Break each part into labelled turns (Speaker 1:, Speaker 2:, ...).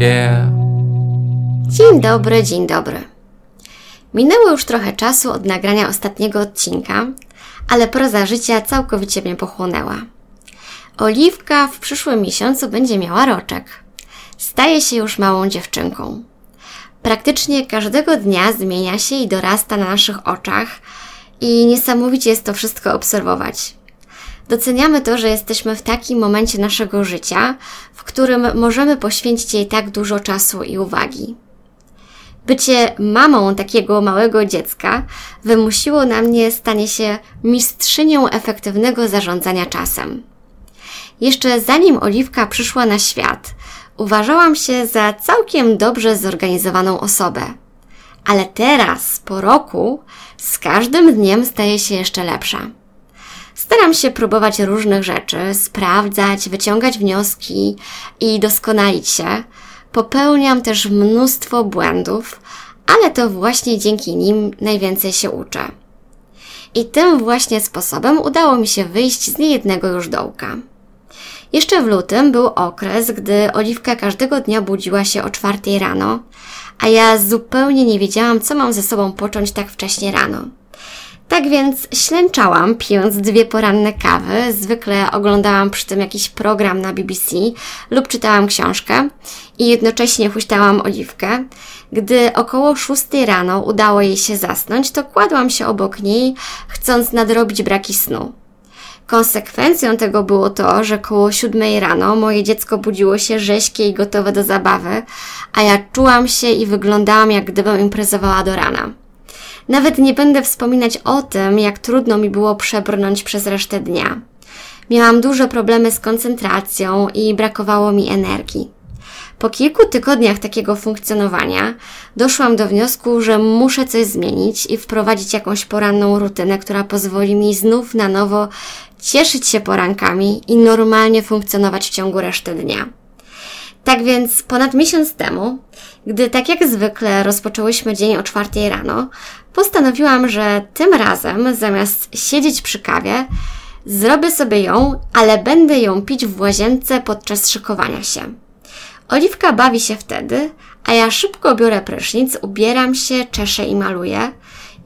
Speaker 1: Yeah.
Speaker 2: Dzień dobry, dzień dobry. Minęło już trochę czasu od nagrania ostatniego odcinka, ale proza życia całkowicie mnie pochłonęła. Oliwka w przyszłym miesiącu będzie miała roczek. Staje się już małą dziewczynką. Praktycznie każdego dnia zmienia się i dorasta na naszych oczach i niesamowicie jest to wszystko obserwować. Doceniamy to, że jesteśmy w takim momencie naszego życia, w którym możemy poświęcić jej tak dużo czasu i uwagi. Bycie mamą takiego małego dziecka wymusiło na mnie stanie się mistrzynią efektywnego zarządzania czasem. Jeszcze zanim Oliwka przyszła na świat, uważałam się za całkiem dobrze zorganizowaną osobę. Ale teraz, po roku, z każdym dniem staje się jeszcze lepsza. Staram się próbować różnych rzeczy, sprawdzać, wyciągać wnioski i doskonalić się. Popełniam też mnóstwo błędów, ale to właśnie dzięki nim najwięcej się uczę. I tym właśnie sposobem udało mi się wyjść z niejednego już dołka. Jeszcze w lutym był okres, gdy Oliwka każdego dnia budziła się o czwartej rano, a ja zupełnie nie wiedziałam, co mam ze sobą począć tak wcześnie rano. Tak więc ślęczałam, pijąc dwie poranne kawy. Zwykle oglądałam przy tym jakiś program na BBC lub czytałam książkę i jednocześnie huśtałam oliwkę. Gdy około szóstej rano udało jej się zasnąć, to kładłam się obok niej, chcąc nadrobić braki snu. Konsekwencją tego było to, że koło siódmej rano moje dziecko budziło się rześkie i gotowe do zabawy, a ja czułam się i wyglądałam jak gdybym imprezowała do rana. Nawet nie będę wspominać o tym, jak trudno mi było przebrnąć przez resztę dnia. Miałam duże problemy z koncentracją i brakowało mi energii. Po kilku tygodniach takiego funkcjonowania doszłam do wniosku, że muszę coś zmienić i wprowadzić jakąś poranną rutynę, która pozwoli mi znów na nowo cieszyć się porankami i normalnie funkcjonować w ciągu reszty dnia. Tak więc ponad miesiąc temu, gdy tak jak zwykle rozpoczęłyśmy dzień o czwartej rano, postanowiłam, że tym razem zamiast siedzieć przy kawie, zrobię sobie ją, ale będę ją pić w łazience podczas szykowania się. Oliwka bawi się wtedy, a ja szybko biorę prysznic, ubieram się, czeszę i maluję.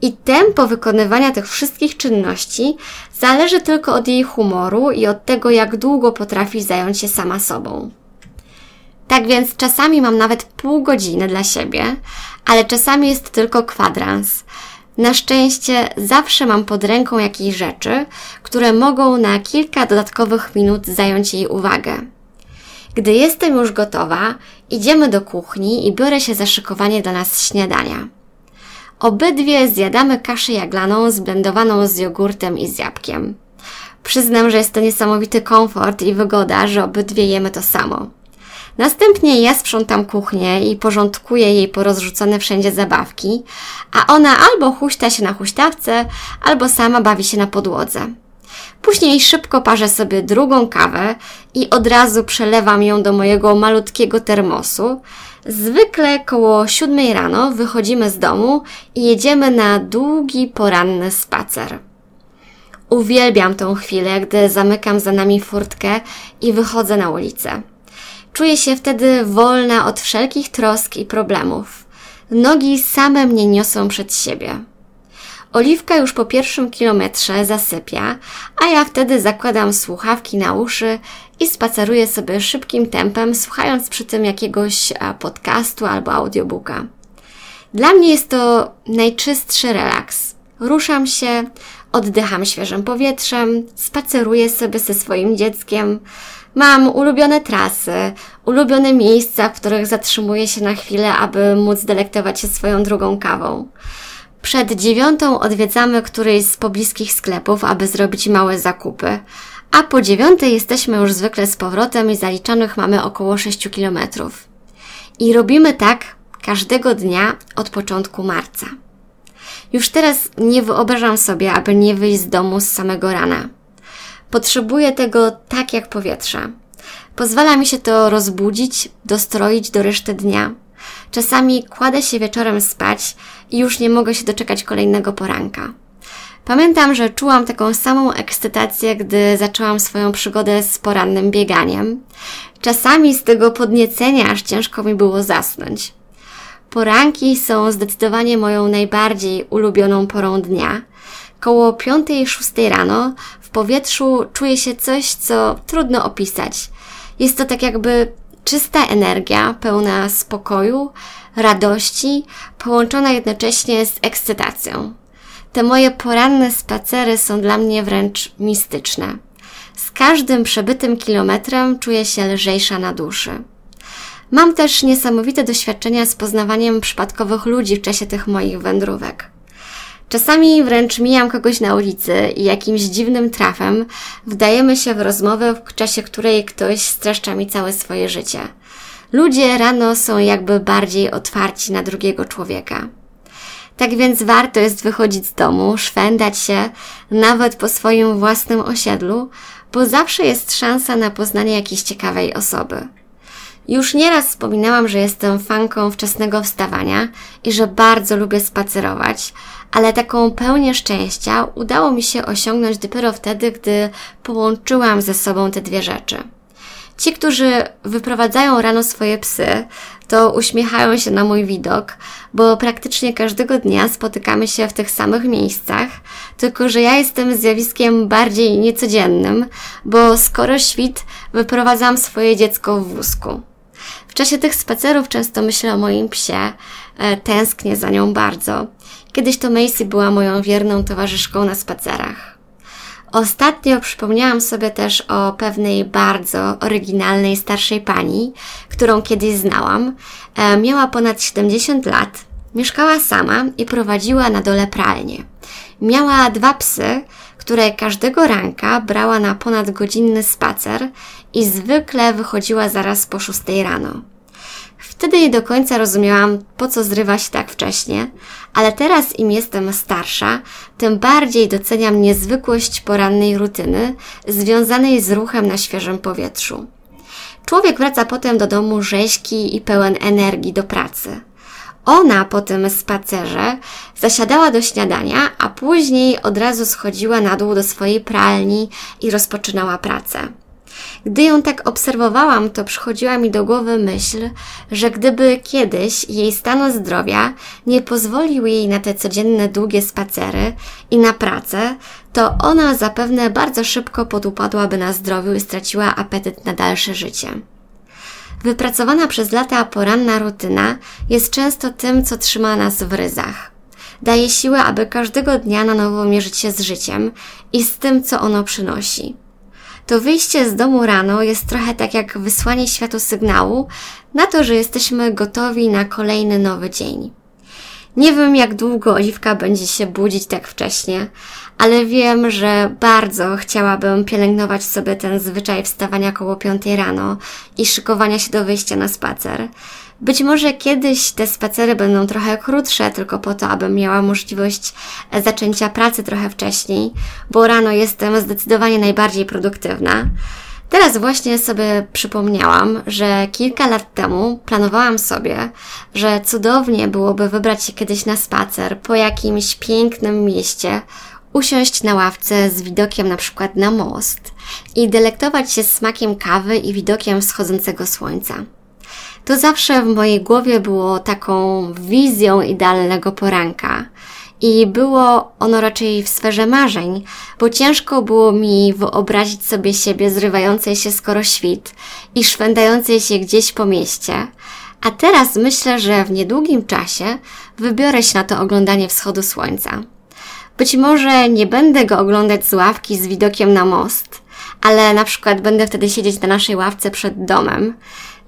Speaker 2: I tempo wykonywania tych wszystkich czynności zależy tylko od jej humoru i od tego, jak długo potrafi zająć się sama sobą. Tak więc czasami mam nawet pół godziny dla siebie, ale czasami jest tylko kwadrans. Na szczęście zawsze mam pod ręką jakieś rzeczy, które mogą na kilka dodatkowych minut zająć jej uwagę. Gdy jestem już gotowa, idziemy do kuchni i biorę się za szykowanie dla nas śniadania. Obydwie zjadamy kaszę jaglaną zblendowaną z jogurtem i z jabłkiem. Przyznam, że jest to niesamowity komfort i wygoda, że obydwie jemy to samo. Następnie ja sprzątam kuchnię i porządkuję jej porozrzucone wszędzie zabawki, a ona albo huśta się na huśtawce, albo sama bawi się na podłodze. Później szybko parzę sobie drugą kawę i od razu przelewam ją do mojego malutkiego termosu. Zwykle koło siódmej rano wychodzimy z domu i jedziemy na długi poranny spacer. Uwielbiam tą chwilę, gdy zamykam za nami furtkę i wychodzę na ulicę. Czuję się wtedy wolna od wszelkich trosk i problemów. Nogi same mnie niosą przed siebie. Oliwka już po pierwszym kilometrze zasypia, a ja wtedy zakładam słuchawki na uszy i spaceruję sobie szybkim tempem, słuchając przy tym jakiegoś podcastu albo audiobooka. Dla mnie jest to najczystszy relaks. Ruszam się, oddycham świeżym powietrzem, spaceruję sobie ze swoim dzieckiem, Mam ulubione trasy, ulubione miejsca, w których zatrzymuję się na chwilę, aby móc delektować się swoją drugą kawą. Przed dziewiątą odwiedzamy któryś z pobliskich sklepów, aby zrobić małe zakupy, a po dziewiątej jesteśmy już zwykle z powrotem i zaliczonych mamy około 6 kilometrów. I robimy tak każdego dnia od początku marca. Już teraz nie wyobrażam sobie, aby nie wyjść z domu z samego rana. Potrzebuję tego tak jak powietrza. Pozwala mi się to rozbudzić, dostroić do reszty dnia. Czasami kładę się wieczorem spać i już nie mogę się doczekać kolejnego poranka. Pamiętam, że czułam taką samą ekscytację, gdy zaczęłam swoją przygodę z porannym bieganiem. Czasami z tego podniecenia aż ciężko mi było zasnąć. Poranki są zdecydowanie moją najbardziej ulubioną porą dnia. Koło 5-6 rano w powietrzu czuje się coś, co trudno opisać. Jest to tak jakby czysta energia, pełna spokoju, radości, połączona jednocześnie z ekscytacją. Te moje poranne spacery są dla mnie wręcz mistyczne. Z każdym przebytym kilometrem czuję się lżejsza na duszy. Mam też niesamowite doświadczenia z poznawaniem przypadkowych ludzi w czasie tych moich wędrówek. Czasami wręcz mijam kogoś na ulicy i jakimś dziwnym trafem wdajemy się w rozmowę, w czasie której ktoś streszcza mi całe swoje życie. Ludzie rano są jakby bardziej otwarci na drugiego człowieka. Tak więc warto jest wychodzić z domu, szwendać się, nawet po swoim własnym osiedlu, bo zawsze jest szansa na poznanie jakiejś ciekawej osoby. Już nieraz wspominałam, że jestem fanką wczesnego wstawania i że bardzo lubię spacerować, ale taką pełnię szczęścia udało mi się osiągnąć dopiero wtedy, gdy połączyłam ze sobą te dwie rzeczy. Ci, którzy wyprowadzają rano swoje psy, to uśmiechają się na mój widok, bo praktycznie każdego dnia spotykamy się w tych samych miejscach, tylko że ja jestem zjawiskiem bardziej niecodziennym, bo skoro świt, wyprowadzam swoje dziecko w wózku. W czasie tych spacerów często myślę o moim psie, e, tęsknię za nią bardzo. Kiedyś to Macy była moją wierną towarzyszką na spacerach. Ostatnio przypomniałam sobie też o pewnej bardzo oryginalnej starszej pani, którą kiedyś znałam. E, miała ponad 70 lat, mieszkała sama i prowadziła na dole pralnię. Miała dwa psy, które każdego ranka brała na ponadgodzinny spacer i zwykle wychodziła zaraz po szóstej rano. Wtedy nie do końca rozumiałam, po co zrywa się tak wcześnie, ale teraz im jestem starsza, tym bardziej doceniam niezwykłość porannej rutyny związanej z ruchem na świeżym powietrzu. Człowiek wraca potem do domu rzeźki i pełen energii do pracy. Ona po tym spacerze zasiadała do śniadania, a później od razu schodziła na dół do swojej pralni i rozpoczynała pracę. Gdy ją tak obserwowałam, to przychodziła mi do głowy myśl, że gdyby kiedyś jej stan zdrowia nie pozwolił jej na te codzienne długie spacery i na pracę, to ona zapewne bardzo szybko podupadłaby na zdrowiu i straciła apetyt na dalsze życie. Wypracowana przez lata poranna rutyna jest często tym, co trzyma nas w ryzach. Daje siłę, aby każdego dnia na nowo mierzyć się z życiem i z tym, co ono przynosi. To wyjście z domu rano jest trochę tak jak wysłanie światu sygnału na to, że jesteśmy gotowi na kolejny nowy dzień. Nie wiem, jak długo Oliwka będzie się budzić tak wcześnie, ale wiem, że bardzo chciałabym pielęgnować sobie ten zwyczaj wstawania koło piątej rano i szykowania się do wyjścia na spacer. Być może kiedyś te spacery będą trochę krótsze, tylko po to, abym miała możliwość zaczęcia pracy trochę wcześniej, bo rano jestem zdecydowanie najbardziej produktywna. Teraz właśnie sobie przypomniałam, że kilka lat temu planowałam sobie, że cudownie byłoby wybrać się kiedyś na spacer po jakimś pięknym mieście, usiąść na ławce z widokiem na przykład na most i delektować się smakiem kawy i widokiem wschodzącego słońca. To zawsze w mojej głowie było taką wizją idealnego poranka. I było ono raczej w sferze marzeń, bo ciężko było mi wyobrazić sobie siebie zrywającej się skoro świt i szwendającej się gdzieś po mieście. A teraz myślę, że w niedługim czasie wybiorę się na to oglądanie wschodu słońca. Być może nie będę go oglądać z ławki z widokiem na most, ale na przykład będę wtedy siedzieć na naszej ławce przed domem.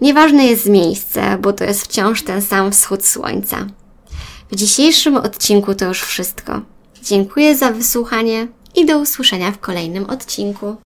Speaker 2: Nieważne jest miejsce, bo to jest wciąż ten sam wschód słońca. W dzisiejszym odcinku to już wszystko. Dziękuję za wysłuchanie i do usłyszenia w kolejnym odcinku.